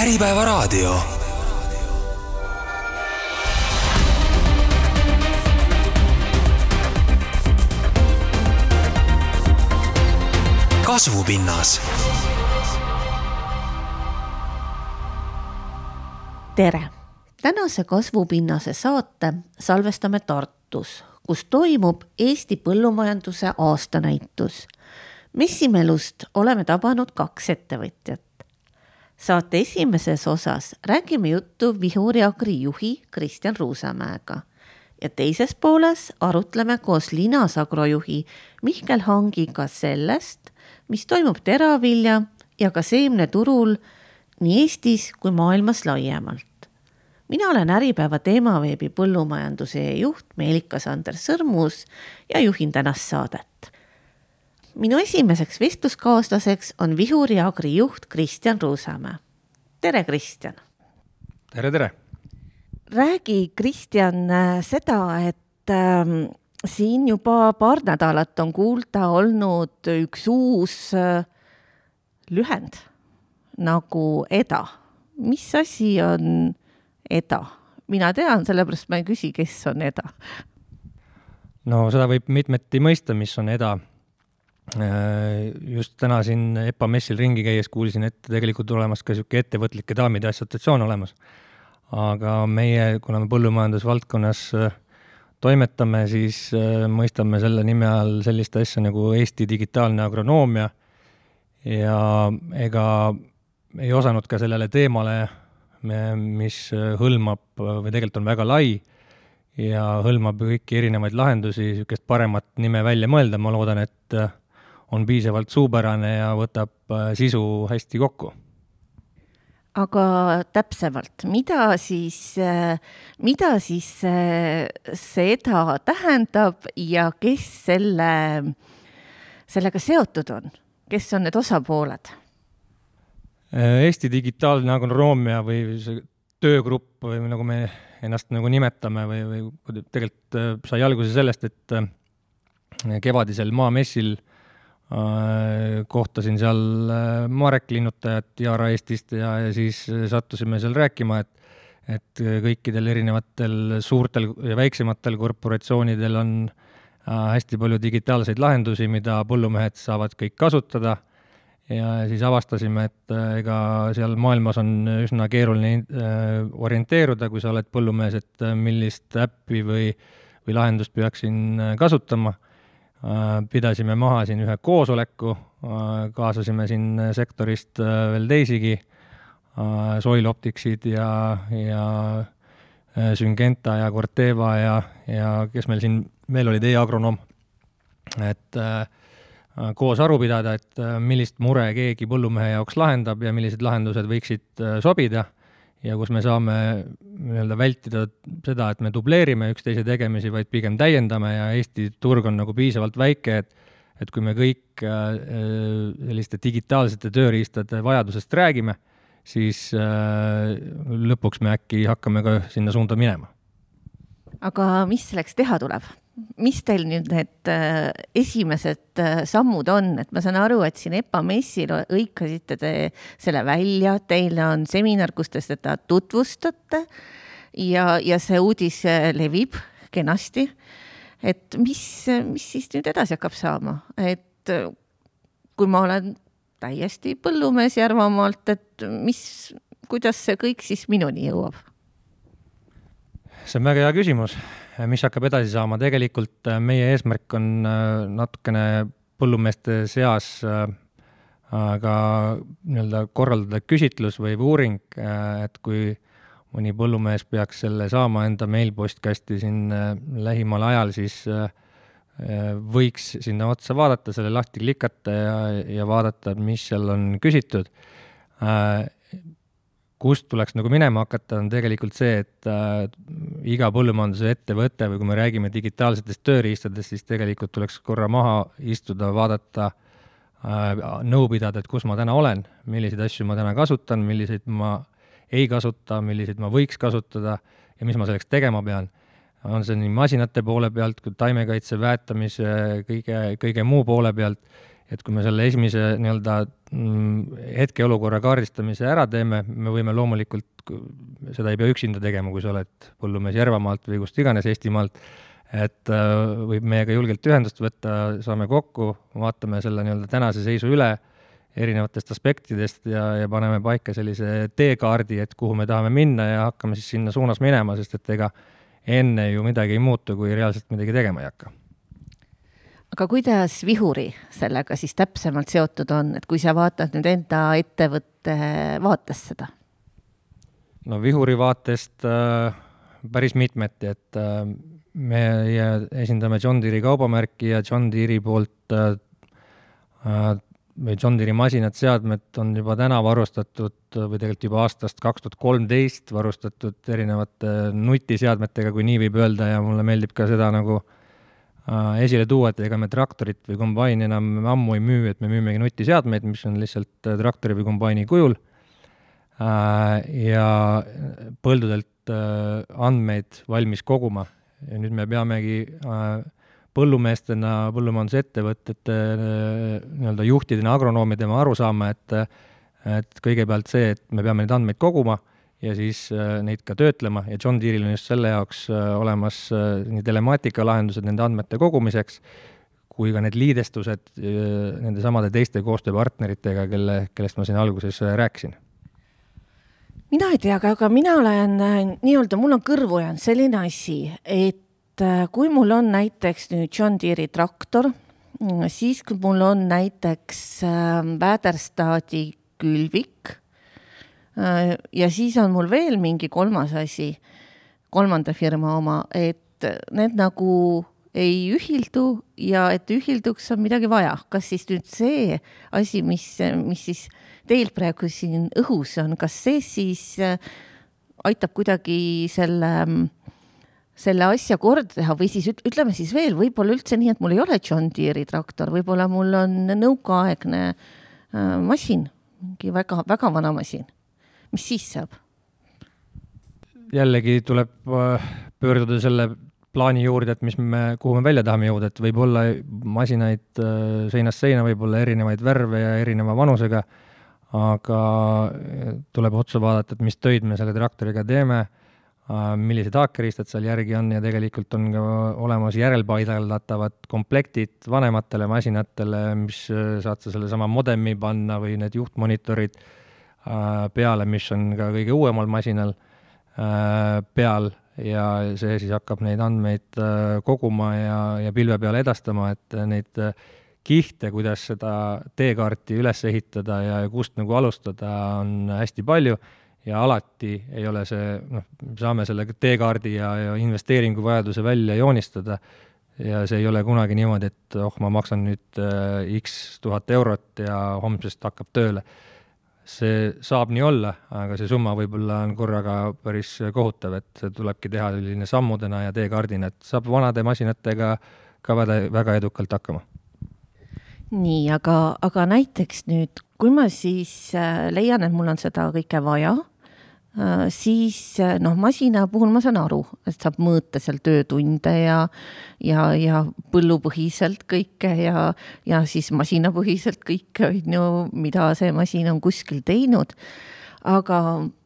Äripäevaraadio. kasvupinnas. tere, tänase Kasvupinnase saate salvestame Tartus, kus toimub Eesti põllumajanduse aastanäitus. messimelust oleme tabanud kaks ettevõtjat saate esimeses osas räägime juttu Vihuri Agri juhi Kristjan Ruusamäega ja teises pooles arutleme koos Linas Agro juhi Mihkel Hangiga sellest, mis toimub teravilja ja ka seemneturul nii Eestis kui maailmas laiemalt. mina olen Äripäeva teemaveebi põllumajanduse juht Meelika-Sander Sõrmus ja juhin tänast saadet minu esimeseks vestluskaaslaseks on Vihuri Agri juht Kristjan Ruusamäe. tere, Kristjan! tere, tere! räägi, Kristjan, seda, et äh, siin juba paar nädalat on kuulda olnud üks uus äh, lühend nagu EDA. mis asi on EDA? mina tean, sellepärast ma ei küsi, kes on EDA. no seda võib mitmeti mõista, mis on EDA just täna siin EPA messil ringi käies kuulsin, et tegelikult olemas ka niisugune ettevõtlike daamide assotsiatsioon olemas. aga meie, kuna me põllumajandusvaldkonnas äh, toimetame, siis äh, mõistame selle nime all sellist asja nagu Eesti digitaalne agronoomia ja ega ei osanud ka sellele teemale, mis hõlmab või tegelikult on väga lai ja hõlmab kõiki erinevaid lahendusi, niisugust paremat nime välja mõelda, ma loodan, et on piisavalt suupärane ja võtab äh, sisu hästi kokku. aga täpsemalt, mida siis, äh, mida siis äh, seda tähendab ja kes selle, sellega seotud on, kes on need osapooled? Eesti digitaalne agronoomia või see töögrupp või nagu me ennast nagu nimetame või, või tegelikult sai alguse sellest, et kevadisel maamessil Äh, kohtasin seal äh, Marek Linnutajat Yaara Eestist ja, ja siis sattusime seal rääkima, et et kõikidel erinevatel suurtel ja väiksematel korporatsioonidel on äh, hästi palju digitaalseid lahendusi, mida põllumehed saavad kõik kasutada. Ja siis avastasime, et ega seal maailmas on üsna keeruline orienteeruda, kui sa oled põllumees, et millist äppi või, või lahendust peaksin kasutama. Äh, pidasime maha siin ühe koosoleku, äh, kaasasime siin sektorist äh, veel teisigi, Soil Opticsid ja, ja Syngenta ja Corteva ja, ja kes meil siin veel olid e, e-agronoom, et koos aru pidada, et millist mure keegi põllumehe jaoks lahendab ja millised lahendused võiksid sobida ja kus me saame nii-öelda vältida seda, et me dubleerime üksteise tegemisi, vaid pigem täiendame ja Eesti turg on nagu piisavalt väike, et et kui me kõik äh, selliste digitaalsete tööriistade vajadusest räägime, siis äh, lõpuks me äkki hakkame ka sinna suunda minema. aga mis selleks teha tuleb? Mis teil nüüd need äh, esimesed äh, sammud on, et ma saan aru, et siin EPA messil hõikasite te selle välja, teil on seminar, kus te seda tutvustate ja, ja see uudis äh, levib kenasti. et mis, mis siis nüüd edasi hakkab saama, et kui ma olen täiesti põllumees Järvamaalt, et mis, kuidas see kõik siis minuni jõuab? see on väga hea küsimus mis hakkab edasi saama, tegelikult äh, meie eesmärk on äh, natukene põllumeeste seas äh, ka nii-öelda korraldada küsitlus või uuring, et kui mõni põllumees peaks selle saama enda meilpostkasti siin lähimal ajal, siis võiks sinna otsa vaadata, selle lahti klikata ja, ja vaadata, mis seal on küsitud kust tuleks nagu minema hakata, on tegelikult see, et äh, iga põllumajanduse ettevõte või kui me räägime digitaalsetest tööriistadest, siis tegelikult tuleks korra maha istuda, vaadata äh,, nõu pidada, et kus ma täna olen, milliseid asju ma täna kasutan, milliseid ma ei kasuta, milliseid ma võiks kasutada ja mis ma selleks tegema pean. on see nii masinate poole pealt kui taimekaitse, väetamise, kõige, kõige muu poole pealt, et kui me selle esimese nii-öelda mm, hetkeolukorra kaardistamise ära teeme, me võime loomulikult, seda ei pea üksinda tegema, kui sa oled põllumees Järvamaalt või kust iganes Eestimaalt, et äh, võib meiega julgelt ühendust võtta, saame kokku, vaatame selle nii-öelda tänase seisu üle erinevatest aspektidest ja, ja paneme paika sellise teekaardi, et kuhu me tahame minna ja hakkame siis sinna suunas minema, sest et ega enne ju midagi ei muutu, kui reaalselt midagi tegema ei hakka aga kuidas Vihuri sellega siis täpsemalt seotud on, et kui sa vaatad nüüd enda ettevõtte vaatest seda? no Vihuri vaatest äh, päris mitmeti, et äh, meie esindame John Deere'i kaubamärki ja John Deere'i poolt äh, äh, või John Deere'i masinad, seadmed on juba täna varustatud või tegelikult juba aastast kaks tuhat kolmteist varustatud erinevate nutiseadmetega, kui nii võib öelda, ja mulle meeldib ka seda nagu Äh, esile tuua, et ega me traktorit või kombaini enam ammu ei müü, et me müümegi nutiseadmeid, mis on lihtsalt äh, traktori või kombaini kujul. Äh, ja põldudelt andmeid valmis koguma ja nüüd me peamegi põllumeestena, põllumajandusettevõtete nii-öelda juhtidena, agronoomidena aru saama, et et kõigepealt see, et me peame neid andmeid koguma ja siis äh, neid ka töötlema. Ja John Deere'il on just selle jaoks äh, olemas äh, nii telemaatika lahendused nende andmete kogumiseks, kui ka need liidestused nende samade teiste koostööpartneritega, kelle, kellest ma siin alguses rääkisin. Mina ei tea, aga mina olen nii-öelda, mul on kõrvu jäänud selline asi, et kui mul on näiteks nüüd John Deere'i traktor, siis kui mul on näiteks Väderstadi külvik ja siis on mul veel mingi kolmas asi, kolmanda firma oma, et need nagu ei ühildu ja et ühilduks on midagi vaja. kas siis nüüd see asi, mis, mis siis teil praegu siin õhus on, kas see siis äh, aitab kuidagi selle, selle asja korda teha või siis ütleme siis veel, võib-olla üldse nii, et mul ei ole John Deere'i traktor, võib-olla mul on nõukaaegne äh, masin, mingi väga-väga vana masin mis siis saab? jällegi tuleb äh, pöörduda selle plaani juurde, et mis me, kuhu me välja tahame jõuda, et võib olla masinaid äh, seinast seina, võib olla erinevaid värve ja erineva vanusega, aga äh, tuleb otsa vaadata, et mis töid me selle traktoriga teeme, millised haakeriistad seal järgi on ja tegelikult on ka olemas järelpaigaldatavad komplektid vanematele masinatele, mis saad sa sellesama modemi panna või need juhtmonitorid peale, mis on ka kõige uuemal masinal äh, peal ja see siis hakkab neid andmeid äh, koguma ja, ja pilve peale edastama, et neid kihte, kuidas seda teekaarti üles ehitada ja kust nagu alustada, on hästi palju. Ja alati ei ole see, noh, saame selle teekaardi ja, ja investeeringuvajaduse välja joonistada. Ja see ei ole kunagi niimoodi, et oh, ma maksan nüüd X tuhat eurot ja homsest hakkab tööle see saab nii olla, aga see summa võib-olla on korraga päris kohutav, et tulebki teha selline sammudena ja teekaardina, et saab vanade masinatega ka väga, väga edukalt hakkama. nii, aga, aga näiteks nüüd, kui ma siis äh, leian, et mul on seda kõike vaja siis äh, noh, masina puhul ma saan aru, et saab mõõta seal töötunde ja, ja, ja põllupõhiselt kõike ja, ja siis masinapõhiselt kõike, on ju, mida see masin on kuskil teinud. aga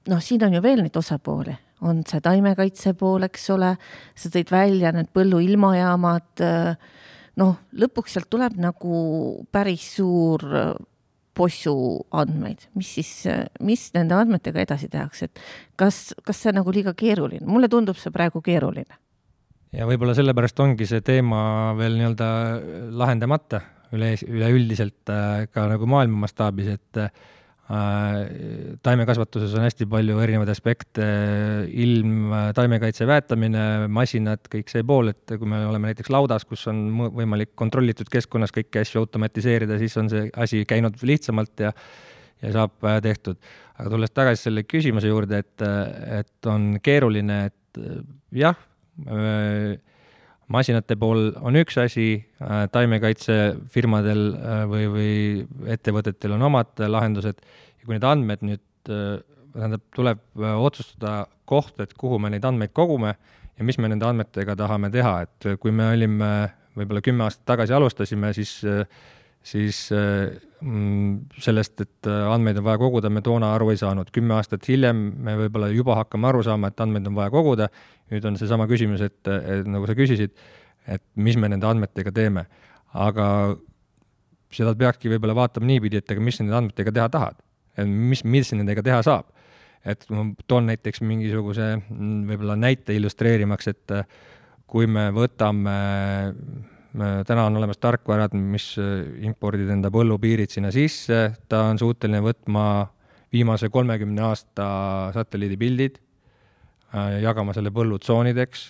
noh, siin on ju veel neid osapooli, on see taimekaitse pool, eks ole, sa tõid välja need põllu ilmajaamad. Äh, noh, lõpuks sealt tuleb nagu päris suur possu andmeid, mis siis, mis nende andmetega edasi tehakse, et kas, kas see on nagu liiga keeruline, mulle tundub see praegu keeruline. ja võib-olla sellepärast ongi see teema veel nii-öelda lahendamata üle, üleüldiselt äh, ka nagu maailma mastaabis, et Äh, taimekasvatuses on hästi palju erinevaid aspekte, ilm, taimekaitse, väetamine, masinad, kõik see pool, et kui me oleme näiteks laudas, kus on võimalik kontrollitud keskkonnas kõiki asju automatiseerida, siis on see asi käinud lihtsamalt ja ja saab äh, tehtud. aga tulles tagasi selle küsimuse juurde, et, et on keeruline, et jah, masinate pool on üks asi, taimekaitsefirmadel või, või ettevõtetel on omad lahendused. Ja kui need andmed nüüd, tähendab, tuleb otsustada koht, et kuhu me neid andmeid kogume ja mis me nende andmetega tahame teha, et kui me olime võib-olla kümme aastat tagasi alustasime, siis siis mm, sellest, et andmeid on vaja koguda, me toona aru ei saanud. kümme aastat hiljem me võib-olla juba hakkame aru saama, et andmeid on vaja koguda, nüüd on seesama küsimus, et, et nagu sa küsisid, et mis me nende andmetega teeme. aga seda peakski võib-olla vaatama niipidi, et aga mis nende andmetega teha tahad. mis, mis nendega teha saab. et ma toon näiteks mingisuguse mm, võib-olla näite illustreerimaks, et kui me võtame, täna on olemas tarkvarad, mis impordid enda põllupiirid sinna sisse, ta on suuteline võtma viimase kolmekümne aasta satelliidipildid, äh, jagama selle põllutsoonideks,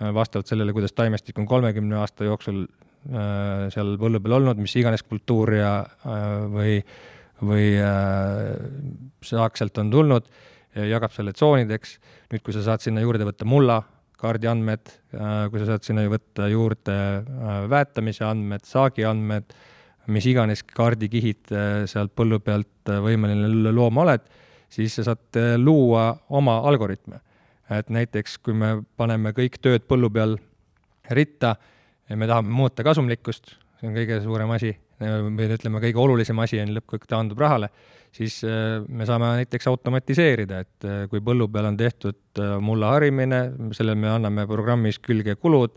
äh, vastavalt sellele, kuidas taimestik on kolmekümne aasta jooksul äh, seal põllu peal olnud, mis iganes kultuur ja, või, või saak sealt on tulnud, jagab selle tsoonideks. nüüd, kui sa saad sinna juurde võtta mulla, kaardiandmed, äh, kui sa saad sinna võtta juurde äh, väetamise andmed, saagi andmed, mis iganes kaardikihid äh, sealt põllu pealt võimeline looma oled, siis sa saad luua oma algoritme. et näiteks, kui me paneme kõik tööd põllu peal ritta ja me tahame muuta kasumlikkust, see on kõige suurem asi, või ütleme, kõige olulisem asi on lõppkokkuvõttes taandub rahale siis äh, me saame näiteks automatiseerida, et äh, kui põllu peal on tehtud äh, mulla harimine, sellele me anname programmis külge kulud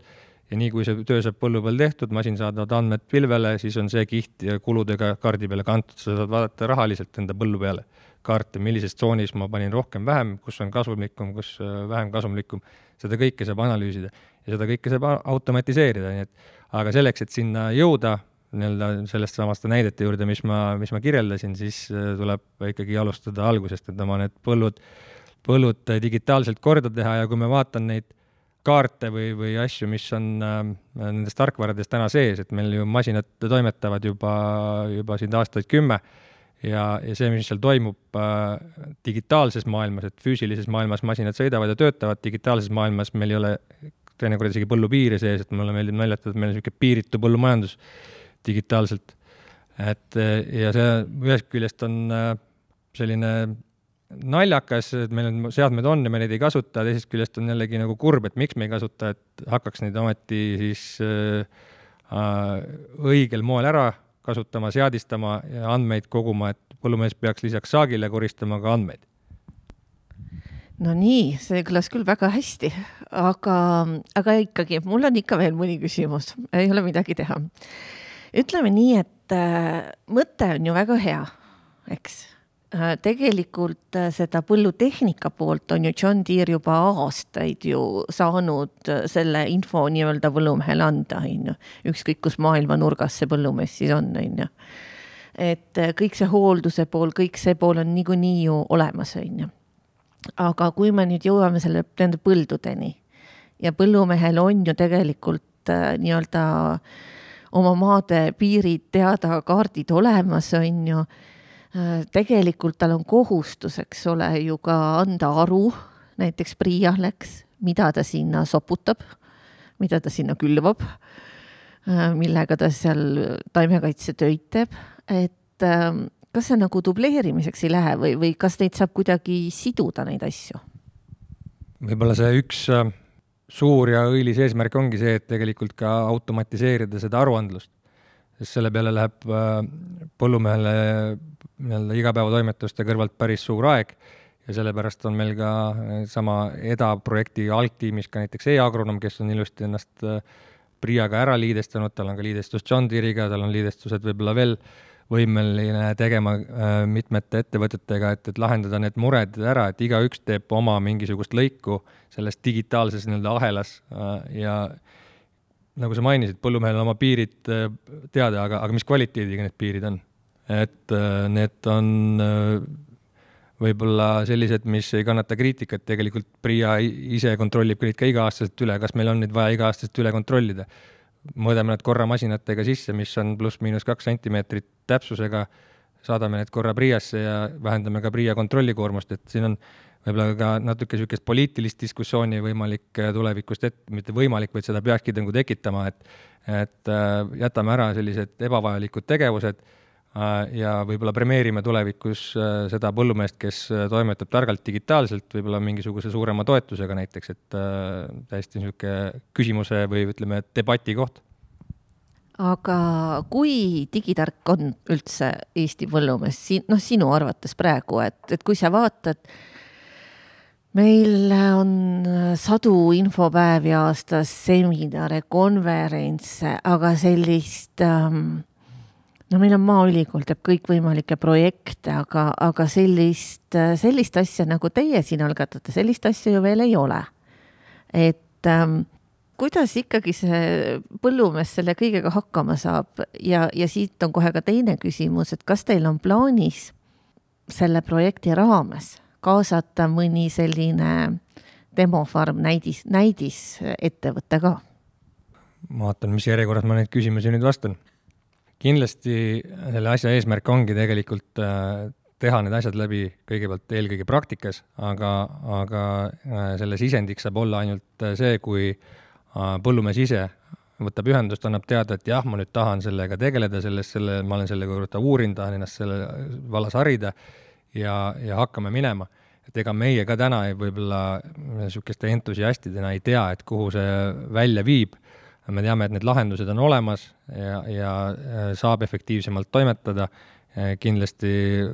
ja nii, kui see töö saab põllu peal tehtud, masin saadavad andmed pilvele, siis on see kiht kuludega kaardi peale kantud, sa saad vaadata rahaliselt enda põllu peale kaarte, millises tsoonis ma panin rohkem-vähem, kus on kasumlikum, kus vähem kasumlikum, seda kõike saab analüüsida ja seda kõike saab automatiseerida, nii et aga selleks, et sinna jõuda, nii-öelda sellest samast näidete juurde, mis ma, mis ma kirjeldasin, siis äh, tuleb ikkagi alustada algusest, et oma need põllud, põllud digitaalselt korda teha ja kui ma vaatan neid kaarte või, või asju, mis on äh, nendes tarkvarades täna sees, et meil ju masinad toimetavad juba, juba siin aastaid kümme ja, ja see, mis seal toimub äh, digitaalses maailmas, et füüsilises maailmas masinad sõidavad ja töötavad, digitaalses maailmas meil ei ole teinekord isegi põllupiiri sees, et mulle meeldib naljatada, et meil on niisugune piiritu põllumajandus digitaalselt. et ja see ühest küljest on äh, selline naljakas, et meil on seadmed on ja me neid ei kasuta, teisest küljest on jällegi nagu kurb, et miks me ei kasuta, et hakkaks neid ometi siis äh, õigel moel ära kasutama, seadistama ja andmeid koguma, et põllumees peaks lisaks saagile koristama ka andmeid. no nii, see kõlas küll väga hästi, aga, aga ikkagi, mul on ikka veel mõni küsimus, ei ole midagi teha ütleme nii, et äh, mõte on ju väga hea, eks äh,. tegelikult äh, seda põllutehnika poolt on ju John Deere juba aastaid ju saanud selle info nii-öelda põllumehele anda, on ju. ükskõik, kus maailma nurgas see põllumees siis on, on ju. et kõik see hoolduse pool, kõik see pool on niikuinii ju olemas, on ju. aga kui me nüüd jõuame selle, nende põldudeni ja põllumehel on ju tegelikult nii-öelda äh, oma maade piirid teada, kaardid olemas, on ju. tegelikult tal on kohustus, eks ole, ju ka anda aru näiteks PRIA-le, eks, mida ta sinna soputab, mida ta sinna külvab, millega ta seal taimekaitsetöid teeb, et ähm, kas see nagu dubleerimiseks ei lähe või, või kas neid saab kuidagi siduda, neid asju? võib-olla see üks äh, suur ja õilis eesmärk ongi see, et tegelikult ka automatiseerida seda aruandlust. sest selle peale läheb äh, põllumehele nii-öelda igapäevatoimetuste kõrvalt päris suur aeg ja sellepärast on meil ka sama EDA projekti algtiimis ka näiteks e-agronoom, kes on ilusti ennast äh, PRIA-ga ära liidestanud, tal on ka liidestus John Deere'iga, tal on liidestused võib-olla veel äh, võimeline tegema äh, mitmete ettevõtetega, et, et lahendada need mured ära, et igaüks teeb oma mingisugust lõiku selles digitaalses nii-öelda ahelas äh, ja nagu sa mainisid, põllumehel on oma piirid äh, teada, aga, aga mis kvaliteediga need piirid on? et need on võib-olla sellised, mis ei kannata kriitikat, tegelikult PRIA ise kontrollib neid ka iga-aastaselt üle, kas meil on neid vaja iga-aastaselt üle kontrollida mõõdame need korra masinatega sisse, mis on pluss-miinus kaks sentimeetrit täpsusega, saadame need korra PRIA-sse ja vähendame ka PRIA kontrollikoormust, et siin on võib-olla ka natuke niisugust poliitilist diskussiooni võimalik äh, tulevikust et-, mitte võimalik, vaid seda peakski nagu tekitama, et et äh, jätame ära sellised ebavajalikud tegevused ja võib-olla premeerime tulevikus äh, seda põllumeest, kes äh, toimetab targalt digitaalselt, võib-olla mingisuguse suurema toetusega näiteks, et täiesti niisugune küsimuse või ütleme, debati koht. aga kui digitark on üldse Eesti põllumees, siin, noh, sinu arvates praegu, et, et kui sa vaatad, meil on sadu infopäevi aastas, seminare, konverentse, aga sellist ähm, no meil on Maaülikool teeb kõikvõimalikke projekte, aga, aga sellist, sellist asja, nagu teie siin algatate, sellist asja ju veel ei ole. et ähm, kuidas ikkagi see põllumees selle kõigega hakkama saab ja, ja siit on kohe ka teine küsimus, et kas teil on plaanis selle projekti raames kaasata mõni selline demofarm näidis, näidisettevõte ka? ma vaatan, mis järjekorras ma neid küsimusi nüüd vastan. Kindlasti selle asja eesmärk ongi tegelikult äh, teha need asjad läbi kõigepealt eelkõige praktikas, aga, aga äh, selle sisendiks saab olla ainult äh, see, kui põllumees ise võtab ühendust, annab teada, et jah, ma nüüd tahan sellega tegeleda, selles, selle, ma olen selle kohta uurinud, tahan ennast selle vallas harida ja, ja hakkame minema. et ega meie ka täna võib-olla niisuguste entusiastidena ei tea, et kuhu see välja viib. Me teame, et need lahendused on olemas ja, ja saab efektiivsemalt toimetada. Eh, kindlasti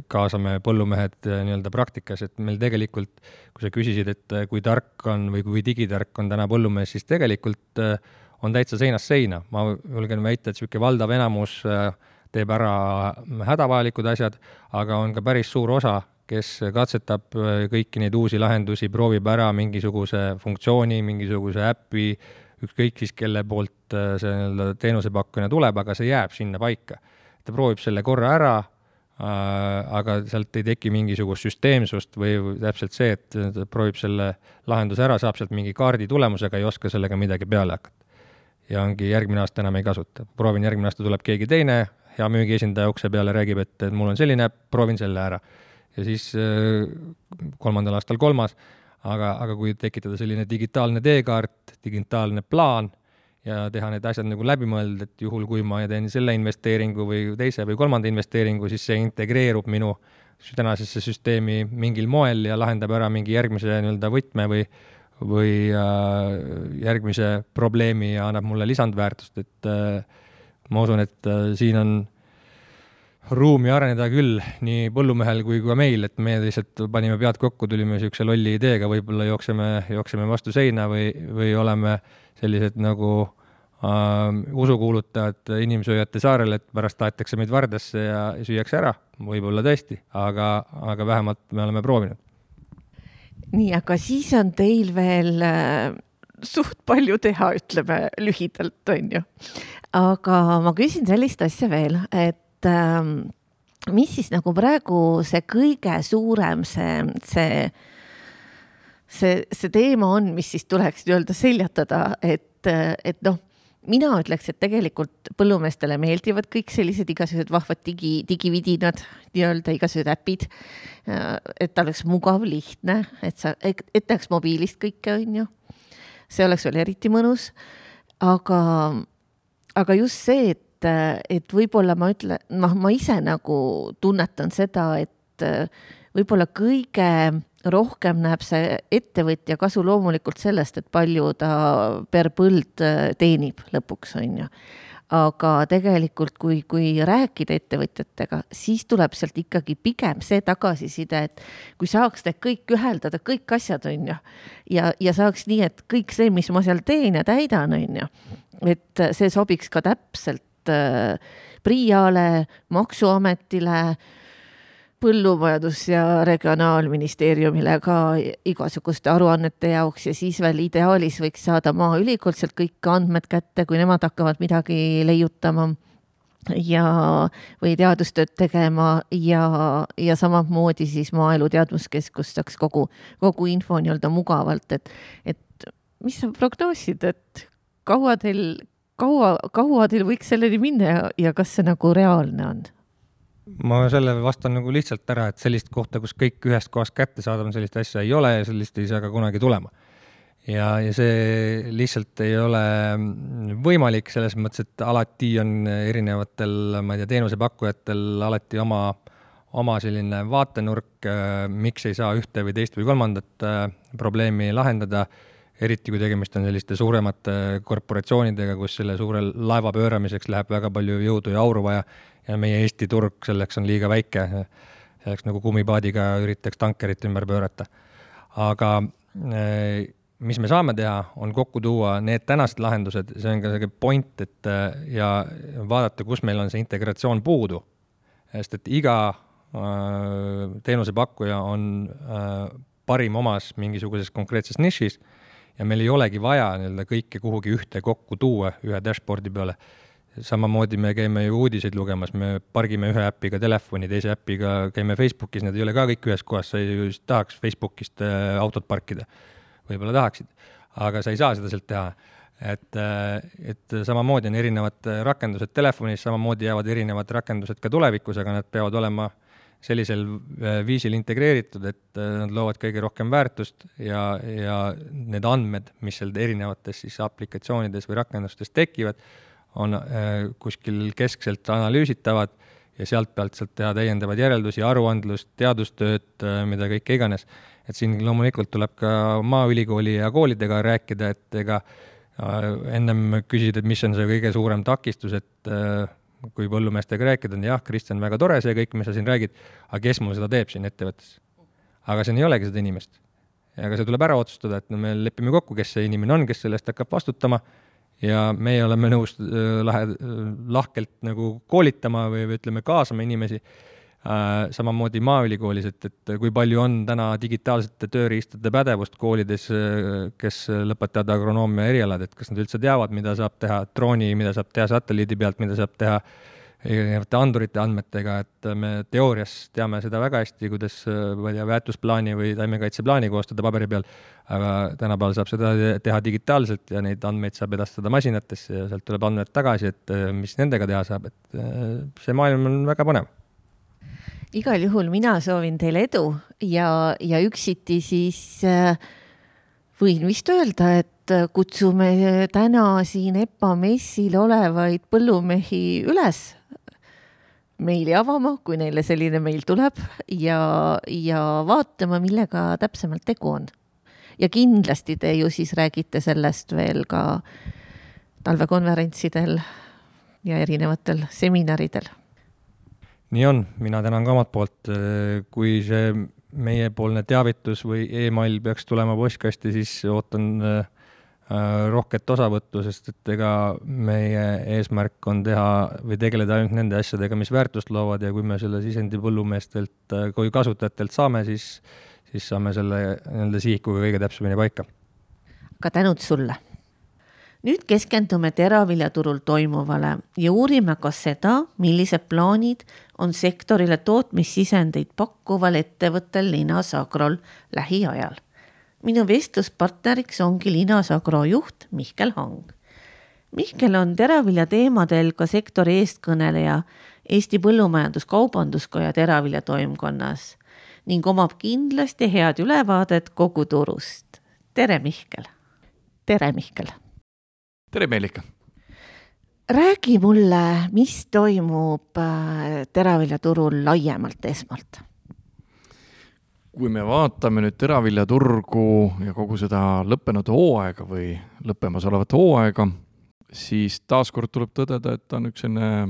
kaasame põllumehed eh, nii-öelda praktikas, et meil tegelikult, kui sa küsisid, et kui tark on või kui digitark on täna põllumees, siis tegelikult on täitsa seinast seina, ma julgen väita, et niisugune valdav enamus teeb ära hädavajalikud asjad, aga on ka päris suur osa, kes katsetab kõiki neid uusi lahendusi, proovib ära mingisuguse funktsiooni, mingisuguse äpi, ükskõik siis kelle poolt see nii-öelda teenusepakkuja tuleb, aga see jääb sinna paika ta proovib selle korra ära äh,, aga sealt ei teki mingisugust süsteemsust või, täpselt see, et ta proovib selle lahenduse ära, saab sealt mingi kaardi tulemusega, ei oska sellega midagi peale hakata. ja ongi järgmine aasta enam ei kasuta. proovin, järgmine aasta tuleb keegi teine, hea müügiesindaja ukse peale räägib, et, et mul on selline äpp, proovin selle ära. ja siis äh, kolmandal aastal kolmas, aga, aga kui tekitada selline digitaalne teekaart, digitaalne plaan ja teha need asjad nagu läbimõeldud, et juhul, kui ma teen selle investeeringu või teise või kolmanda investeeringu, siis see integreerub minu tänasesse süsteemi mingil moel ja lahendab ära mingi järgmise nii-öelda võtme või või äh, järgmise probleemi ja annab mulle lisandväärtust, et äh, ma usun, et äh, siin on ruumi areneda küll nii põllumehel kui ka meil, et me lihtsalt panime pead kokku, tulime niisuguse lolli ideega, võib-olla jookseme, jookseme vastu seina või, või oleme sellised nagu äh, usukuulutajad inimsööjate saarel, et pärast tahetakse meid Vardasse ja süüakse ära, võib-olla tõesti, aga, aga vähemalt me oleme proovinud. nii, aga siis on teil veel äh, suht palju teha, ütleme lühidalt, on ju. aga ma küsin sellist asja veel, et äh, mis siis nagu praegu see kõige suurem, see, see see, see teema on, mis siis tuleks nii-öelda seljatada, et, et noh, mina ütleks, et tegelikult põllumeestele meeldivad kõik sellised igasugused vahvad digi, digividinad, nii-öelda igasugused äpid. et ta oleks mugav, lihtne, et sa, et näeks mobiilist kõike, on ju. see oleks veel eriti mõnus. aga, aga just see, et, et võib-olla ma ütlen, noh, ma ise nagu tunnetan seda, et võib-olla kõige rohkem näeb see ettevõtja kasu loomulikult sellest, et palju ta per põld äh, teenib lõpuks, on ju. aga tegelikult, kui, kui rääkida ettevõtjatega, siis tuleb sealt ikkagi pigem see tagasiside, et kui saaks need kõik üheldada, kõik asjad, on ju, ja, ja saaks nii, et kõik see, mis ma seal teen ja täidan, on ju, et see sobiks ka täpselt äh, PRIA-le, Maksuametile põllumajandus- ja regionaalministeeriumile ka igasuguste aruannete jaoks ja siis veel ideaalis võiks saada Maaülikool sealt kõik andmed kätte, kui nemad hakkavad midagi leiutama ja, või teadustööd tegema ja, ja samamoodi siis Maaelu Teadmuskeskus saaks kogu, kogu info nii-öelda mugavalt, et, et mis sa prognoosid, et kaua teil, kaua, kaua teil võiks selleni minna ja, ja kas see nagu reaalne on? ma selle vastan nagu lihtsalt ära, et sellist kohta, kus kõik ühest kohast kättesaadav on, sellist asja ei ole ja sellist ei saa ka kunagi tulema. ja, ja see lihtsalt ei ole võimalik selles mõttes, et alati on erinevatel, ma ei tea, teenusepakkujatel alati oma, oma selline vaatenurk, miks ei saa ühte või teist või kolmandat äh, probleemi lahendada eriti kui tegemist on selliste suuremate korporatsioonidega, kus selle suure laeva pööramiseks läheb väga palju jõudu ja auru vaja ja meie Eesti turg selleks on liiga väike. selleks nagu kummipaadiga üritaks tankerit ümber pöörata. aga eh, mis me saame teha, on kokku tuua need tänased lahendused, see on ka selline point, et eh, ja vaadata, kus meil on see integratsioon puudu. sest et iga äh, teenusepakkuja on parim omas mingisuguses konkreetses nišis ja meil ei olegi vaja nii-öelda kõike kuhugi ühte kokku tuua ühe dashboard'i peale. samamoodi me käime ju uudiseid lugemas, me pargime ühe äpiga telefoni, teise äpiga käime Facebookis, need ei ole ka kõik ühes kohas, sa ju tahaks Facebookist äh, autot parkida. võib-olla tahaksid, aga sa ei saa seda sealt teha et, äh, et samamoodi on erinevad rakendused telefonis, samamoodi jäävad erinevad rakendused ka tulevikus, aga nad peavad olema äh, sellisel äh, viisil integreeritud, et äh, nad loovad kõige rohkem väärtust ja, ja need andmed, mis seal erinevates siis aplikatsioonides või rakendustes tekivad, on äh, kuskil keskselt analüüsitavad ja sealt pealt sealt teha täiendavaid järeldusi, aruandlust, teadustööd, mida kõike iganes. et siin loomulikult tuleb ka Maaülikooli ja koolidega rääkida, et ega ennem küsida, et mis on see kõige suurem takistus, et kui põllumeestega rääkida, on jah, Kristjan, väga tore see kõik, mis sa siin räägid, aga kes mul seda teeb siin ettevõttes? aga siin ei olegi seda inimest. aga see tuleb ära otsustada, et no me lepime kokku, kes see inimene on, kes selle eest hakkab vastutama ja meie oleme nõus äh, lahe, lahkelt nagu koolitama või, või ütleme, kaasama inimesi Äh, samamoodi Maaülikoolis, et, et kui palju on täna digitaalsete tööriistade pädevust koolides, äh, kes lõpetavad agronoomia erialad, et kas nad üldse teavad, mida saab teha drooni, mida saab teha satelliidi pealt, mida saab teha erinevate andurite andmetega, et me teoorias teame seda väga hästi, kuidas, ma ei tea, väetusplaani või taimekaitseplaani koostada paberi peal, aga tänapäeval saab seda teha digitaalselt ja neid andmeid saab edastada masinatesse ja sealt tuleb andmed tagasi, et mis nendega teha saab, et see maailm on väga põnev igal juhul mina soovin teile edu ja, ja üksiti siis äh, võin vist öelda, et äh, kutsume täna siin EPA messil olevaid põllumehi üles meili avama, kui neile selline meil tuleb ja, ja vaatama, millega täpsemalt tegu on. ja kindlasti te ju siis räägite sellest veel ka talvekonverentsidel ja erinevatel seminaridel nii on, mina tänan ka omalt poolt, kui see meiepoolne teavitus või email peaks tulema postkasti, siis ootan äh, rohket osavõttu, sest et ega meie eesmärk on teha või tegeleda ainult nende asjadega, mis väärtust loovad ja kui me selle sisendi põllumeestelt äh, kui kasutajatelt saame, siis, siis saame selle nii-öelda sihikuga kõige täpsemini paika. ka tänud sulle nüüd keskendume teraviljaturul toimuvale ja uurime ka seda, millised plaanid on sektorile tootmissisendeid pakkuval ettevõttel Linas Agrol lähiajal. minu vestluspartneriks ongi Linas Agro juht Mihkel Hang. Mihkel on teravilja teemadel ka sektori eestkõneleja Eesti Põllumajandus-Kaubanduskoja teravilja toimkonnas ning omab kindlasti head ülevaadet kogu turust. tere, Mihkel! tere, Mihkel! tere, Meelika! Räägi mulle, mis toimub äh, teraviljaturul laiemalt esmalt? kui me vaatame nüüd teraviljaturgu ja kogu seda lõppenud hooaega või lõppemas olevat hooaega, siis taaskord tuleb tõdeda, et on üks selline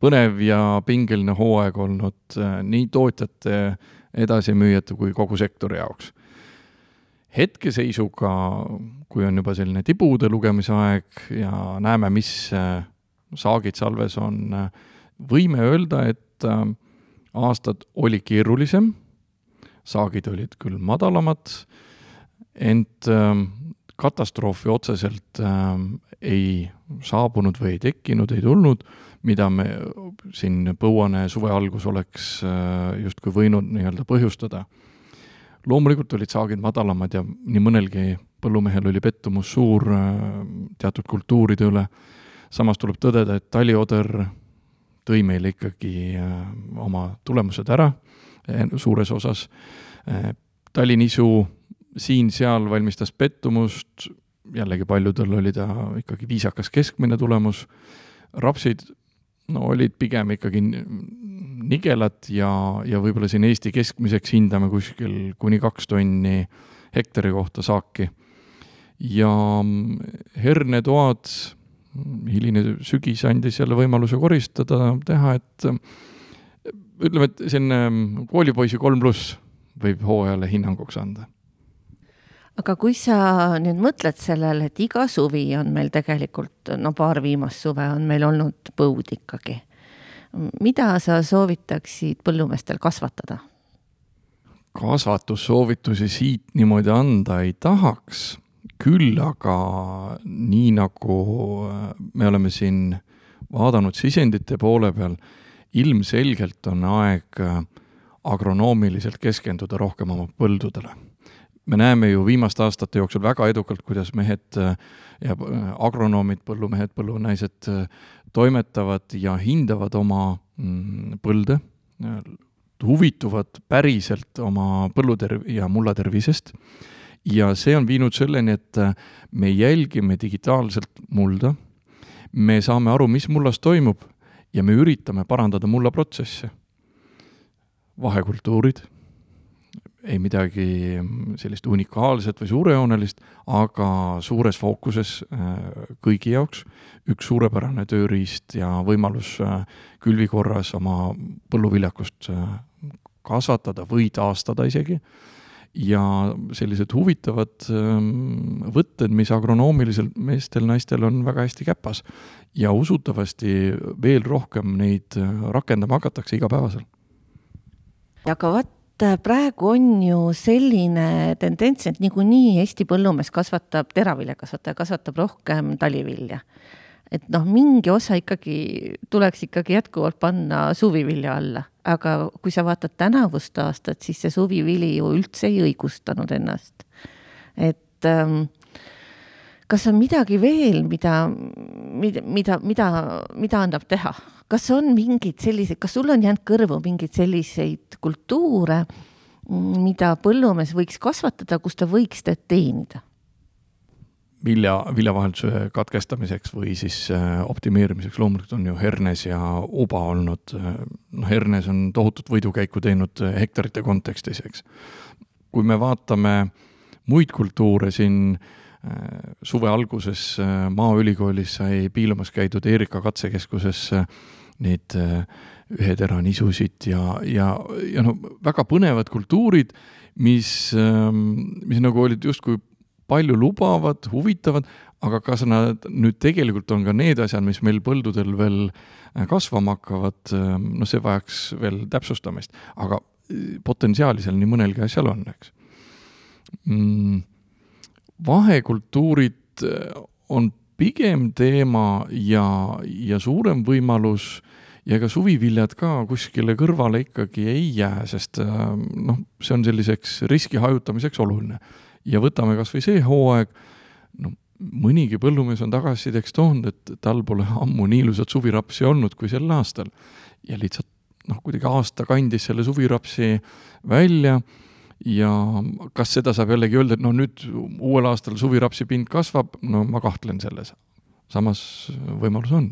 põnev ja pingeline hooaeg olnud äh, nii tootjate, edasimüüjate kui kogu sektori jaoks hetkeseisuga, kui on juba selline tibude lugemise aeg ja näeme, mis äh, saagid salves on, äh, võime öelda, et äh, aastad oli keerulisem, saagid olid küll madalamad, ent katastroofi otseselt ei saabunud või ei tekkinud, ei tulnud, mida me siin põuane suve algus oleks justkui võinud nii-öelda põhjustada. Loomulikult olid saagid madalamad ja nii mõnelgi põllumehel oli pettumus suur äh, teatud kultuuride üle, samas tuleb tõdeda, et talioder tõi meile ikkagi äh, oma tulemused ära äh, suures osas, talinisu siin-seal valmistas pettumust, jällegi paljudel oli ta ikkagi viisakas keskmine tulemus, rapsid no olid pigem ikkagi nigelad ja, ja võib-olla siin Eesti keskmiseks hindame kuskil kuni kaks tonni hektari kohta saaki. Ja hernetoad, hiline sügis andis jälle võimaluse koristada, teha, et ütleme, et selline koolipoisi kolm pluss võib hooajale hinnanguks anda aga kui sa nüüd mõtled sellele, et iga suvi on meil tegelikult, no paar viimast suve on meil olnud põud ikkagi. mida sa soovitaksid põllumeestel kasvatada? kasvatussoovitusi siit niimoodi anda ei tahaks, küll aga nii nagu äh, me oleme siin vaadanud sisendite poole peal, ilmselgelt on aeg äh, agronoomiliselt keskenduda rohkem oma põldudele. Me näeme ju viimaste aastate jooksul väga edukalt, kuidas mehed äh, ja agronoomid, põllumehed, põllunaised toimetavad ja hindavad oma mm, põlde, huvituvad päriselt oma põlluterv- ja mullatervisest ja see on viinud selleni, et me jälgime digitaalselt mulda, me saame aru, mis mullas toimub ja me üritame parandada mullaprotsesse. vahekultuurid ei midagi sellist unikaalset või suurejoonelist, aga suures fookuses äh, kõigi jaoks üks suurepärane tööriist ja võimalus äh, külvi korras oma põlluviljakust äh, kasvatada või taastada isegi. Ja sellised huvitavad ähm, võtted, mis agronoomilisel meestel-naistel on väga hästi käpas ja usutavasti veel rohkem neid rakendama hakatakse igapäevaselt. aga vot Äh, praegu on ju selline tendents, et niikuinii Eesti põllumees kasvatab, teraviljakasvataja kasvatab rohkem talivilja. Et noh, mingi osa ikkagi tuleks ikkagi jätkuvalt panna suvivilja alla, aga kui sa vaatad tänavust aastat, siis see suvivili ju üldse ei õigustanud ennast. et ähm, kas on midagi veel, mida, mida, mida, mida, mida annab teha? kas on mingeid selliseid, kas sul on jäänud kõrvu mingeid selliseid kultuure, mida põllumees võiks kasvatada, kus ta võiks teed teenida? Vilja, viljavahetuse katkestamiseks või siis äh, optimeerimiseks loomulikult on ju hernes ja uba olnud, äh, noh, hernes on tohutut võidukäiku teinud äh, hektarite kontekstis, eks. kui me vaatame muid kultuure siin suve alguses Maaülikoolis sai piilumas käidud Erika katsekeskuses neid äh, ühetera nisusid ja, ja, ja no väga põnevad kultuurid, mis, ähm, mis nagu olid justkui palju lubavad, huvitavad, aga kas nad nüüd tegelikult on ka need asjad, mis meil põldudel veel kasvama hakkavad, ähm, no see vajaks veel täpsustamist, aga potentsiaali seal nii mõnelgi asjal on, eks mm vahekultuurid äh, on pigem teema ja, ja suurem võimalus ja ega suviviljad ka kuskile kõrvale ikkagi ei jää, sest äh, noh, see on selliseks riski hajutamiseks oluline. Ja võtame kas või see hooaeg, no mõnigi põllumees on tagasisideks toonud, et tal pole ammu nii ilusat suvirapsi olnud kui sel aastal. ja lihtsalt noh, kuidagi aasta kandis selle suvirapsi välja ja kas seda saab jällegi öelda, et noh, nüüd uuel aastal suvirapsi pind kasvab, no ma kahtlen selles. samas võimalus on.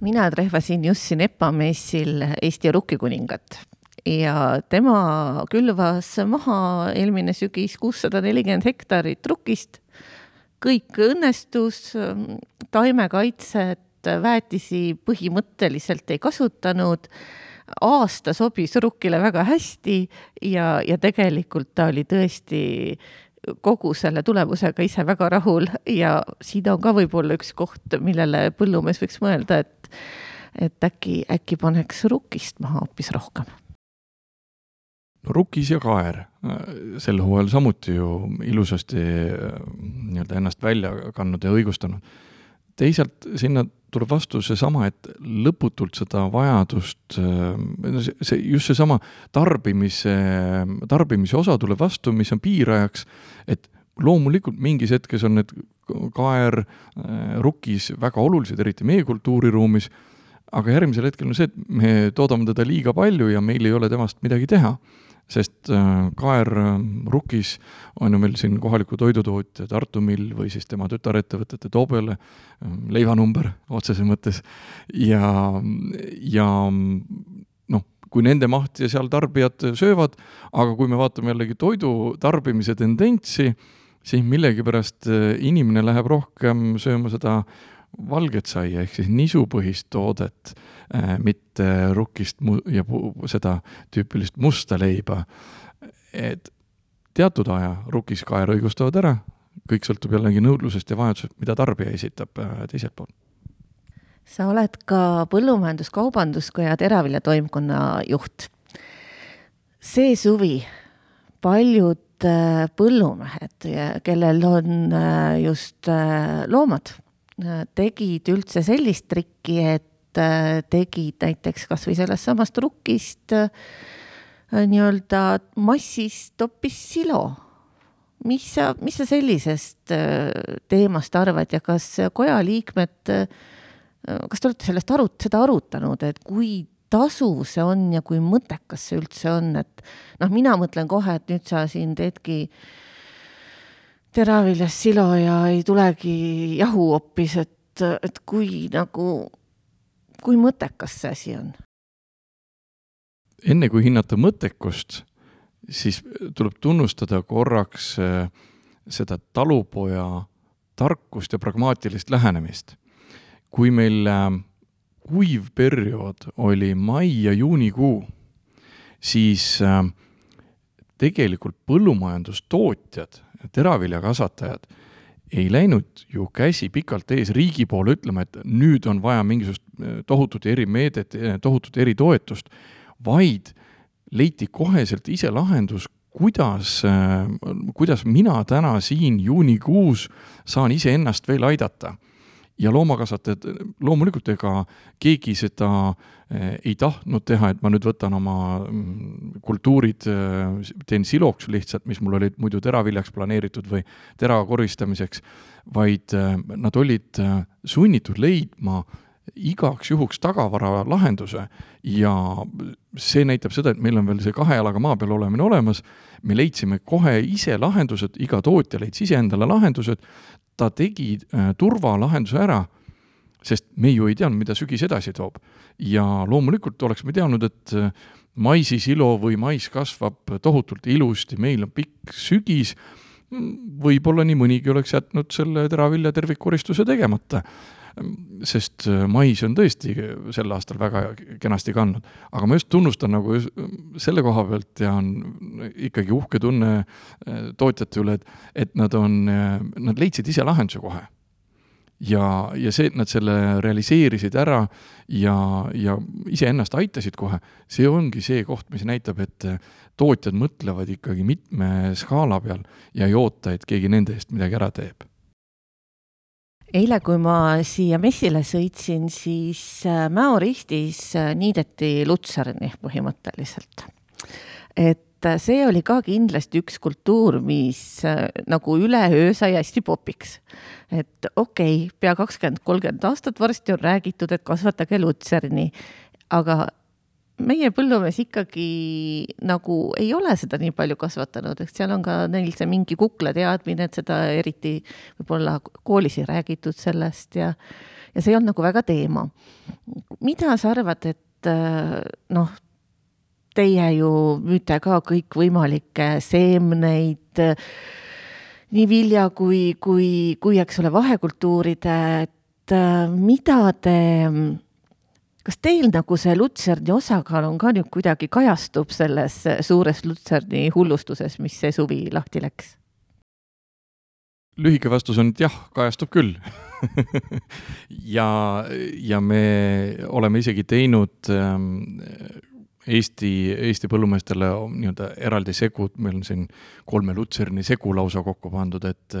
mina trehvasin just siin EPA messil Eesti rukkikuningat ja tema külvas maha eelmine sügis kuussada nelikümmend hektarit rukist. kõik õnnestus, taimekaitset, väetisi põhimõtteliselt ei kasutanud. Aasta sobis Rukkile väga hästi ja, ja tegelikult ta oli tõesti kogu selle tulemusega ise väga rahul. Ja siin on ka võib-olla üks koht, millele põllumees võiks mõelda, et et äkki, äkki paneks Rukkist maha hoopis rohkem no Rukis ja Kaer sel hooajal samuti ju ilusasti nii-öelda ennast välja kandnud ja õigustanud. teisalt sinna tuleb vastu seesama, et lõputult seda vajadust, see, see, just seesama tarbimise, tarbimise osa tuleb vastu, mis on piirajaks, et loomulikult mingis hetkes on need kaer, rukis väga olulised, eriti meie kultuuriruumis, aga järgmisel hetkel on see, et me toodame teda liiga palju ja meil ei ole temast midagi teha sest äh, Kaer äh, Rukis on ju meil siin kohaliku toidutootja Tartu Mill või siis tema tütarettevõtete Tobele äh, leivanumber otseses mõttes. Ja, ja noh, kui nende mahti seal tarbijad söövad, aga kui me vaatame jällegi toidu tarbimise tendentsi, siis millegipärast inimene läheb rohkem sööma seda valget saia ehk siis nisupõhist toodet, mitte rukkist mu- ja pu-, seda tüüpilist musta leiba. et teatud aja rukis kaer õigustavad ära, kõik sõltub jällegi nõudlusest ja vajadusest, mida tarbija esitab teiselt poolt sa oled ka Põllumajandus-Kaubanduskoja teraviljatoimkonna juht. see suvi paljud äh, põllumehed, kellel on äh, just äh, loomad, tegid üldse sellist trikki, et tegid näiteks kas või sellest samast rukkist nii-öelda massist hoopis silo. mis sa, mis sa sellisest teemast arvad ja kas koja liikmed kas te olete sellest arut-, seda arutanud, et kui tasuv see on ja kui mõttekas see üldse on, et noh, mina mõtlen kohe, et nüüd sa siin teedki teraviljast silo ja ei tulegi jahu hoopis, et, et kui nagu, kui mõttekas see asi on? enne kui hinnata mõttekust, siis tuleb tunnustada korraks äh, seda talupoja tarkust ja pragmaatilist lähenemist kui meil ähm, kuiv periood oli mai ja juunikuu, siis ähm, tegelikult põllumajandustootjad, teraviljakasvatajad ei läinud ju käsi pikalt ees riigi poole ütlema, et nüüd on vaja mingisugust äh, tohutut erimeedet, äh, tohutut eritoetust, vaid leiti koheselt ise lahendus, kuidas, äh, kuidas mina täna siin juunikuus saan iseennast veel aidata. Ja loomakasvatajad, loomulikult ega keegi seda ei tahtnud teha, et ma nüüd võtan oma mm, kultuurid, eh, teen siloks lihtsalt, mis mul olid muidu teraviljaks planeeritud või tera koristamiseks, vaid eh, nad olid sunnitud leidma igaks juhuks tagavara lahenduse. Ja see näitab seda, et meil on veel see kahe jalaga maa peal olemine olemas, me leidsime kohe ise lahendused, iga tootja leidis ise endale lahendused, ta tegi äh, turvalahenduse ära, sest me ju ei teadnud, mida sügis edasi toob. ja loomulikult oleks me teadnud, et äh, maisisilo või mais kasvab tohutult ilusti, meil on pikk sügis, võib-olla nii mõnigi oleks jätnud selle teravilja tervikkoristuse tegemata sest äh, mais on tõesti sel aastal väga kenasti kandnud. aga ma just tunnustan nagu selle koha pealt ja on ikkagi uhke tunne äh, tootjate üle, et, et nad on, äh, nad leidsid ise lahenduse kohe. Ja, ja see, et nad selle realiseerisid ära ja, ja iseennast aitasid kohe, see ongi see koht, mis näitab, et tootjad mõtlevad ikkagi mitme skaala peal ja ei oota, et keegi nende eest midagi ära teeb eile, kui ma siia messile sõitsin, siis äh, Mäo ristis äh, niideti lutserni põhimõtteliselt. et äh, see oli ka kindlasti üks kultuur, mis nagu üleöö sai hästi popiks. et okei okay,, pea kakskümmend, kolmkümmend aastat varsti on räägitud, et kasvatage lutserni, aga meie põllumees ikkagi nagu ei ole seda nii palju kasvatanud, eks seal on ka neil see mingi kukla teadmine, et seda eriti võib-olla koolis ei räägitud sellest ja, ja see ei olnud nagu väga teema. mida sa arvad, et noh, teie ju müüte ka kõikvõimalikke seemneid, nii vilja kui, kui, kui eks ole, vahekultuuride, et mida te kas teil nagu see lutserni osakaal on ka nüüd kuidagi kajastub selles suures lutserni hullustuses, mis see suvi lahti läks? lühike vastus on, et jah, kajastub küll ja, ja me oleme isegi teinud ähm, Eesti, Eesti põllumeestele nii-öelda eraldi segud, meil on siin kolme lutserni segu lausa kokku pandud, et,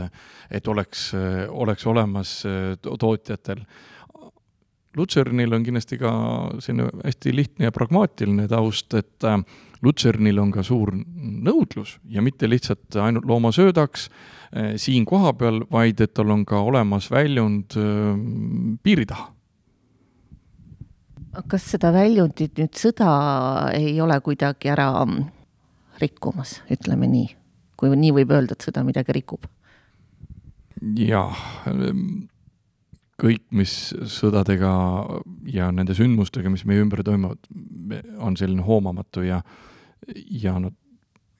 et oleks, oleks olemas tootjatel Lutsernil on kindlasti ka selline hästi lihtne ja pragmaatiline taust, et äh, Lutsernil on ka suur nõudlus ja mitte lihtsalt ainult loomasöödaks äh, siin kohapeal, vaid et tal on ka olemas väljund piiri taha. Kas seda väljundit nüüd sõda ei ole kuidagi ära rikkumas, ütleme nii, kui nii võib öelda, et sõda midagi rikub? jah kõik, mis sõdadega ja nende sündmustega, mis meie ümber toimuvad, on selline hoomamatu ja, ja nad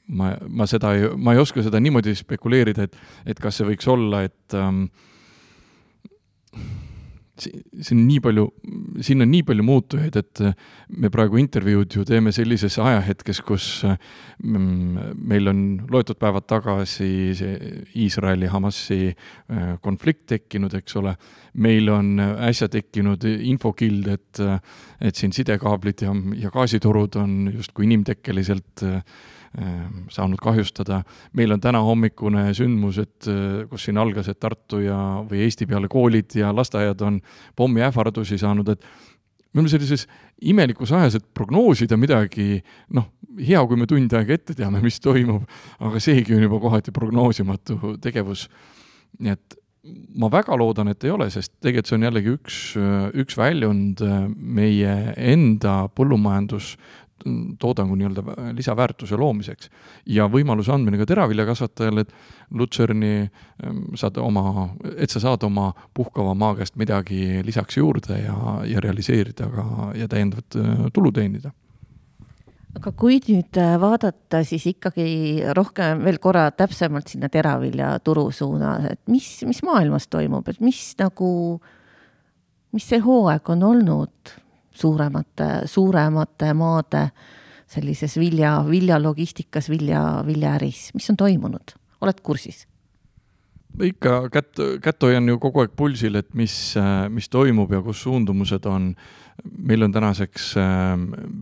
ma, ma seda ei, ma ei oska seda niimoodi spekuleerida, et, et kas see võiks olla, et ähm, see on nii palju, siin on nii palju muutujaid, et me praegu intervjuud ju teeme sellises ajahetkes, kus mm, meil on loetud päevad tagasi see Iisraeli, Hamasi äh, konflikt tekkinud, eks ole. meil on äsja tekkinud infokild, et, et siin sidekaablid ja, ja gaasitorud on justkui inimtekkeliselt äh, saanud kahjustada. meil on tänahommikune sündmus, et äh, kus siin algas, et Tartu ja, või Eesti peale koolid ja lasteaiad on pommiähvardusi saanud, et me oleme sellises imelikus ajas, et prognoosida midagi, noh, hea, kui me tund aega ette teame, mis toimub, aga seegi on juba kohati prognoosimatu tegevus. nii et ma väga loodan, et ei ole, sest tegelikult see on jällegi üks, üks väljund meie enda põllumajandus toodangu nii-öelda lisaväärtuse loomiseks. ja võimaluse andmine ka teraviljakasvatajale, et Lutserni ähm, saad oma, et sa saad oma puhkava maa käest midagi lisaks juurde ja, ja realiseerida ka ja täiendavat äh, tulu teenida aga kui nüüd äh, vaadata siis ikkagi rohkem veel korra täpsemalt sinna teraviljaturu suunas, et mis, mis maailmas toimub, et mis nagu, mis see hooaeg on olnud suuremate, suuremate maade sellises vilja, viljalogistikas, vilja, viljaäris, mis on toimunud, oled kursis? ikka kätt, kätt hoian ju kogu aeg pulsil, et mis, mis toimub ja kus suundumused on. meil on tänaseks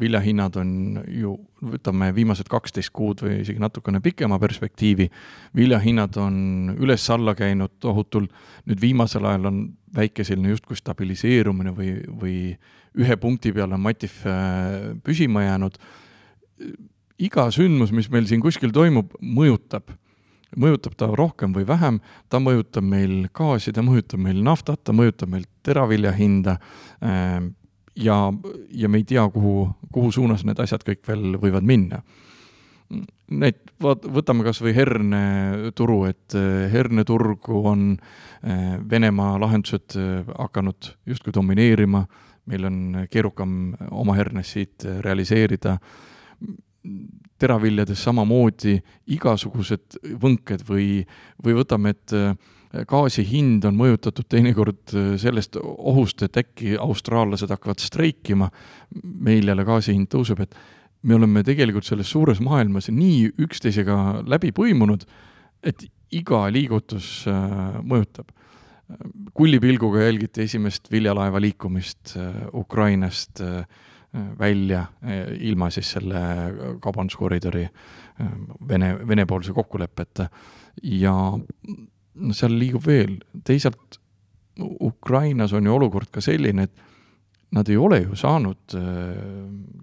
viljahinnad on ju, võtame viimased kaksteist kuud või isegi natukene pikema perspektiivi, viljahinnad on üles-alla käinud tohutult, nüüd viimasel ajal on väike selline justkui stabiliseerumine või, või ühe punkti peal on Matif äh, püsima jäänud. iga sündmus, mis meil siin kuskil toimub, mõjutab, mõjutab ta rohkem või vähem, ta mõjutab meil gaasi, ta mõjutab meil naftat, ta mõjutab meil teravilja hinda ähm, ja, ja me ei tea, kuhu, kuhu suunas need asjad kõik veel võivad minna Need, vaat-, võtame kas või herneturu, et äh, herneturgu on äh, Venemaa lahendused hakanud justkui domineerima äh, meil on keerukam oma hernes siit realiseerida. teraviljades samamoodi igasugused võnked või, või võtame, et äh, gaasi hind on mõjutatud teinekord äh, sellest ohust, et äkki austraallased hakkavad streikima, meil jälle gaasi hind tõuseb, et me oleme tegelikult selles suures maailmas nii üksteisega läbi põimunud, et iga liigutus äh, mõjutab. Kullipilguga jälgiti esimest viljalaeva liikumist äh, Ukrainast äh, välja ilma siis selle kaubanduskoridori Vene, Vene-poolse kokkuleppeta. Ja seal liigub veel, teisalt Ukrainas on ju olukord ka selline, et nad ei ole ju saanud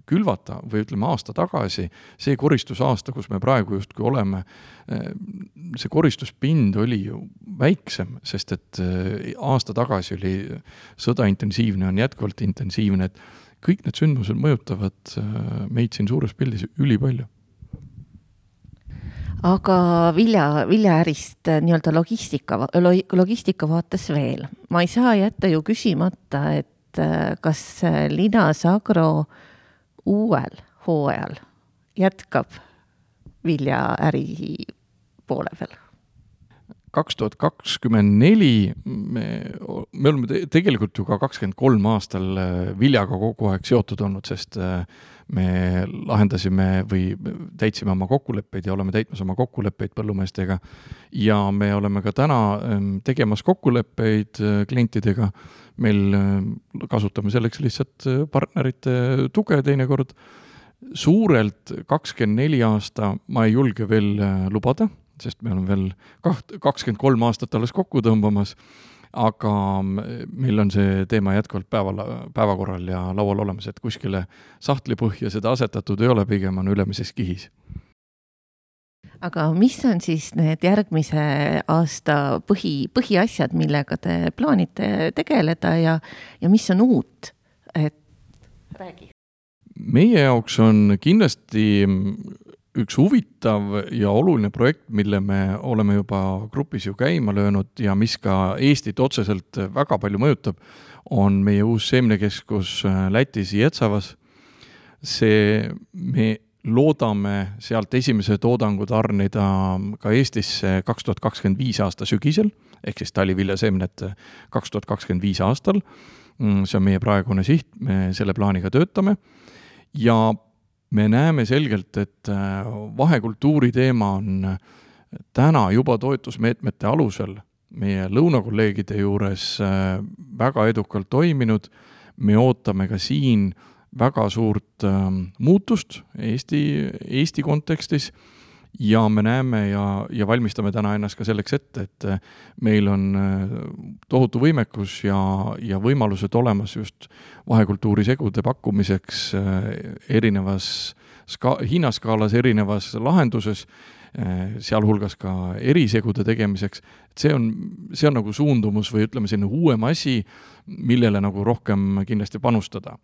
külvata või ütleme, aasta tagasi, see koristusaasta, kus me praegu justkui oleme, see koristuspind oli ju väiksem, sest et aasta tagasi oli sõda intensiivne, on jätkuvalt intensiivne, et kõik need sündmused mõjutavad meid siin suures pildis ülipalju. Aga vilja, viljaärist nii-öelda logistika, logistika vaates veel, ma ei saa jätta ju küsimata, et kas Linas Agro uuel hooajal jätkab viljaäri poole peal? kaks tuhat kakskümmend neli me, me oleme te tegelikult ju ka kakskümmend kolm aastal äh, viljaga kogu aeg seotud olnud, sest äh, me lahendasime või täitsime oma kokkuleppeid ja oleme täitmas oma kokkuleppeid põllumeestega. ja me oleme ka täna ähm, tegemas kokkuleppeid äh, klientidega. Meil kasutame selleks lihtsalt partnerite tuge teinekord. Suurelt kakskümmend neli aasta ma ei julge veel äh, lubada, sest me oleme veel kaht-, kakskümmend kolm aastat alles kokku tõmbamas, aga meil on see teema jätkuvalt päeval, päevakorral ja laual olemas, et kuskile sahtlipõhja seda asetatud ei ole, pigem on ülemises kihis aga mis on siis need järgmise aasta põhi, põhiasjad, millega te plaanite tegeleda ja, ja mis on uut, et räägi meie jaoks on kindlasti üks huvitav ja oluline projekt, mille me oleme juba grupis ju käima löönud ja mis ka Eestit otseselt väga palju mõjutab, on meie uus seemnekeskus Lätis Ietsavas. see, me loodame sealt esimese toodangu tarnida ka Eestisse kaks tuhat kakskümmend viis aasta sügisel, ehk siis taliviljaseemned kaks tuhat kakskümmend viis aastal. Mm, see on meie praegune siht, me selle plaaniga töötame ja me näeme selgelt, et äh, vahekultuuri teema on täna juba toetusmeetmete alusel meie lõunakolleegide juures äh, väga edukalt toiminud, me ootame ka siin äh, väga suurt äh, muutust Eesti, Eesti kontekstis. Ja me näeme ja, ja valmistame täna ennast ka selleks ette, et äh, meil on äh, tohutu võimekus ja, ja võimalused olemas just vahekultuuri segude pakkumiseks äh, erinevas ska-, hinnaskaalas erinevas lahenduses, sealhulgas ka erisegude tegemiseks, et see on, see on nagu suundumus või ütleme, selline uuem asi, millele nagu rohkem kindlasti panustada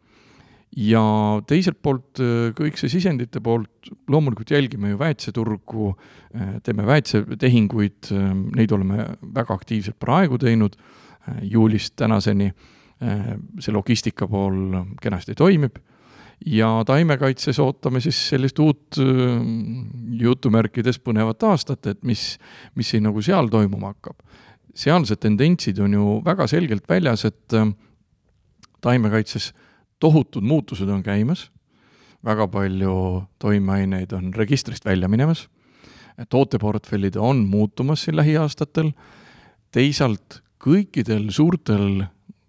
ja teiselt poolt äh, kõik see sisendite poolt, loomulikult jälgime ju väetseturgu, äh, teeme väetsetehinguid, äh, neid oleme väga aktiivselt praegu teinud, juulist tänaseni see logistika pool kenasti toimib ja taimekaitses ootame siis sellist uut jutumärkides põnevat aastat, et mis, mis siin nagu seal toimuma hakkab. sealsed tendentsid on ju väga selgelt väljas, et taimekaitses tohutud muutused on käimas, väga palju toimeaineid on registrist välja minemas, tooteportfellid on muutumas siin lähiaastatel, teisalt kõikidel suurtel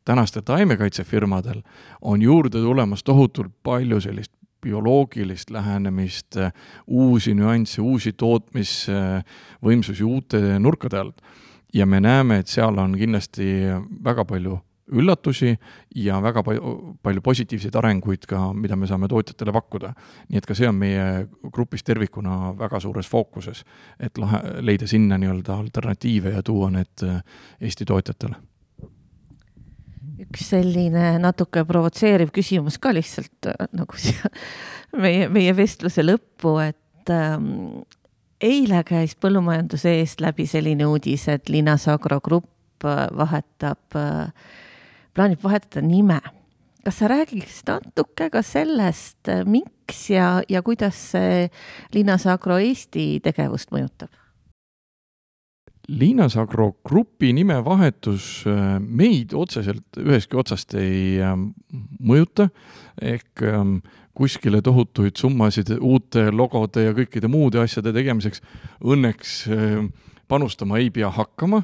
tänastel taimekaitsefirmadel on juurde tulemas tohutult palju sellist bioloogilist lähenemist, uusi nüansse, uusi tootmisvõimsusi uute nurkade alt. ja me näeme, et seal on kindlasti väga palju üllatusi ja väga palju, positiivseid arenguid ka, mida me saame tootjatele pakkuda. nii et ka see on meie grupis tervikuna väga suures fookuses, et lahe, leida sinna nii-öelda alternatiive ja tuua need äh, Eesti tootjatele. üks selline natuke provotseeriv küsimus ka lihtsalt äh, nagu siia meie, meie vestluse lõppu, et ähm, eile käis põllumajanduse eest läbi selline uudis, et Linas Agro Grupp äh, vahetab äh, plaanib vahetada nime. kas sa räägiks natuke ka sellest, miks ja, ja kuidas see Linnas Agro Eesti tegevust mõjutab? Liinas Agro Grupi nimevahetus äh, meid otseselt ühestki otsast ei ähm, mõjuta, ehk kuskile tohutuid summasid uute logode ja kõikide muude asjade tegemiseks õnneks äh, panustama ei pea hakkama.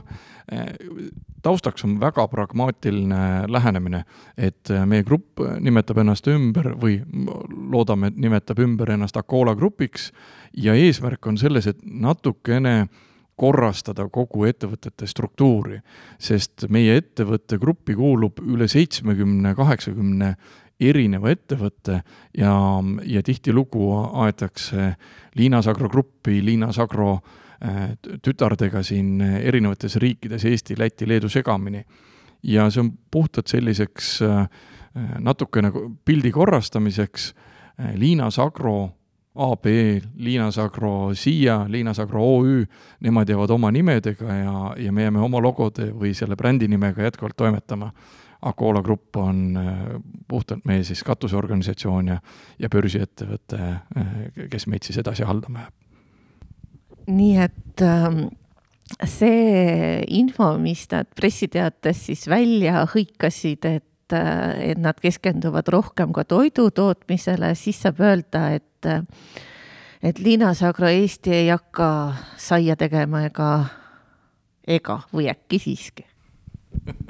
Taustaks on väga pragmaatiline lähenemine, et meie grupp nimetab ennast ümber või loodame, et nimetab ümber ennast Akola grupiks ja eesmärk on selles, et natukene korrastada kogu ettevõtete struktuuri, sest meie ettevõtte gruppi kuulub üle seitsmekümne, kaheksakümne erineva ettevõtte ja, ja tihtilugu aetakse Liinas Agro gruppi, Liinas Agro äh, tütardega siin erinevates riikides, Eesti, Läti, Leedu segamini. ja see on puhtalt selliseks äh, natuke nagu pildi korrastamiseks, äh, Liinas Agro AB, Liinas Agro Siia, Liinas Agro OÜ, nemad jäävad oma nimedega ja, ja me jääme oma logode või selle brändi nimega jätkuvalt toimetama. Akola Grupp on puhtalt meie siis katusorganisatsioon ja, ja börsiettevõte, kes meid siis edasi haldama jääb nii et ähm, see info, mis nad pressiteates siis välja hõikasid, et, äh, et nad keskenduvad rohkem ka toidu tootmisele, siis saab öelda, et, äh, et Liinas Agro Eesti ei hakka saia tegema ega, ega või äkki siiski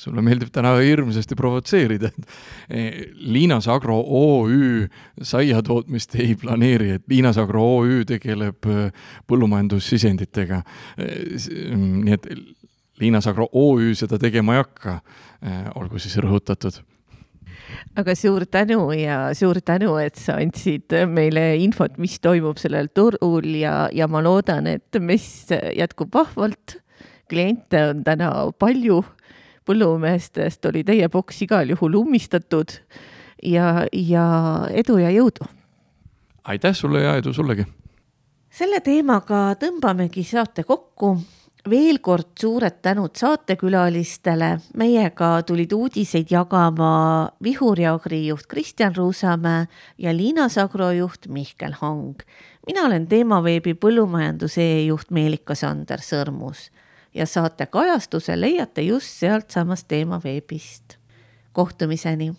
sulle meeldib täna hirmsasti provotseerida, et eh, Liinas Agro OÜ saiatootmist ei planeeri, et Liinas Agro OÜ tegeleb eh, põllumajandussisenditega. Eh, nii et Liinas Agro OÜ seda tegema ei hakka, olgu siis rõhutatud aga suur tänu ja suur tänu, et sa andsid meile infot, mis toimub sellel turul ja, ja ma loodan, et MES jätkub vahvalt. kliente on täna palju põllumeestest oli teie boks igal juhul ummistatud ja, ja edu ja jõudu! aitäh sulle ja edu sullegi! selle teemaga tõmbamegi saate kokku. veel kord suured tänud saatekülalistele, meiega tulid uudiseid jagama Vihuri Agri juht Kristjan Ruusamäe ja Liinas Agro juht Mihkel Hang. mina olen Teemaveebi põllumajanduse juht Meelika-Sander Sõrmus ja saate kajastuse leiate just sealtsamast Teemaveebist. kohtumiseni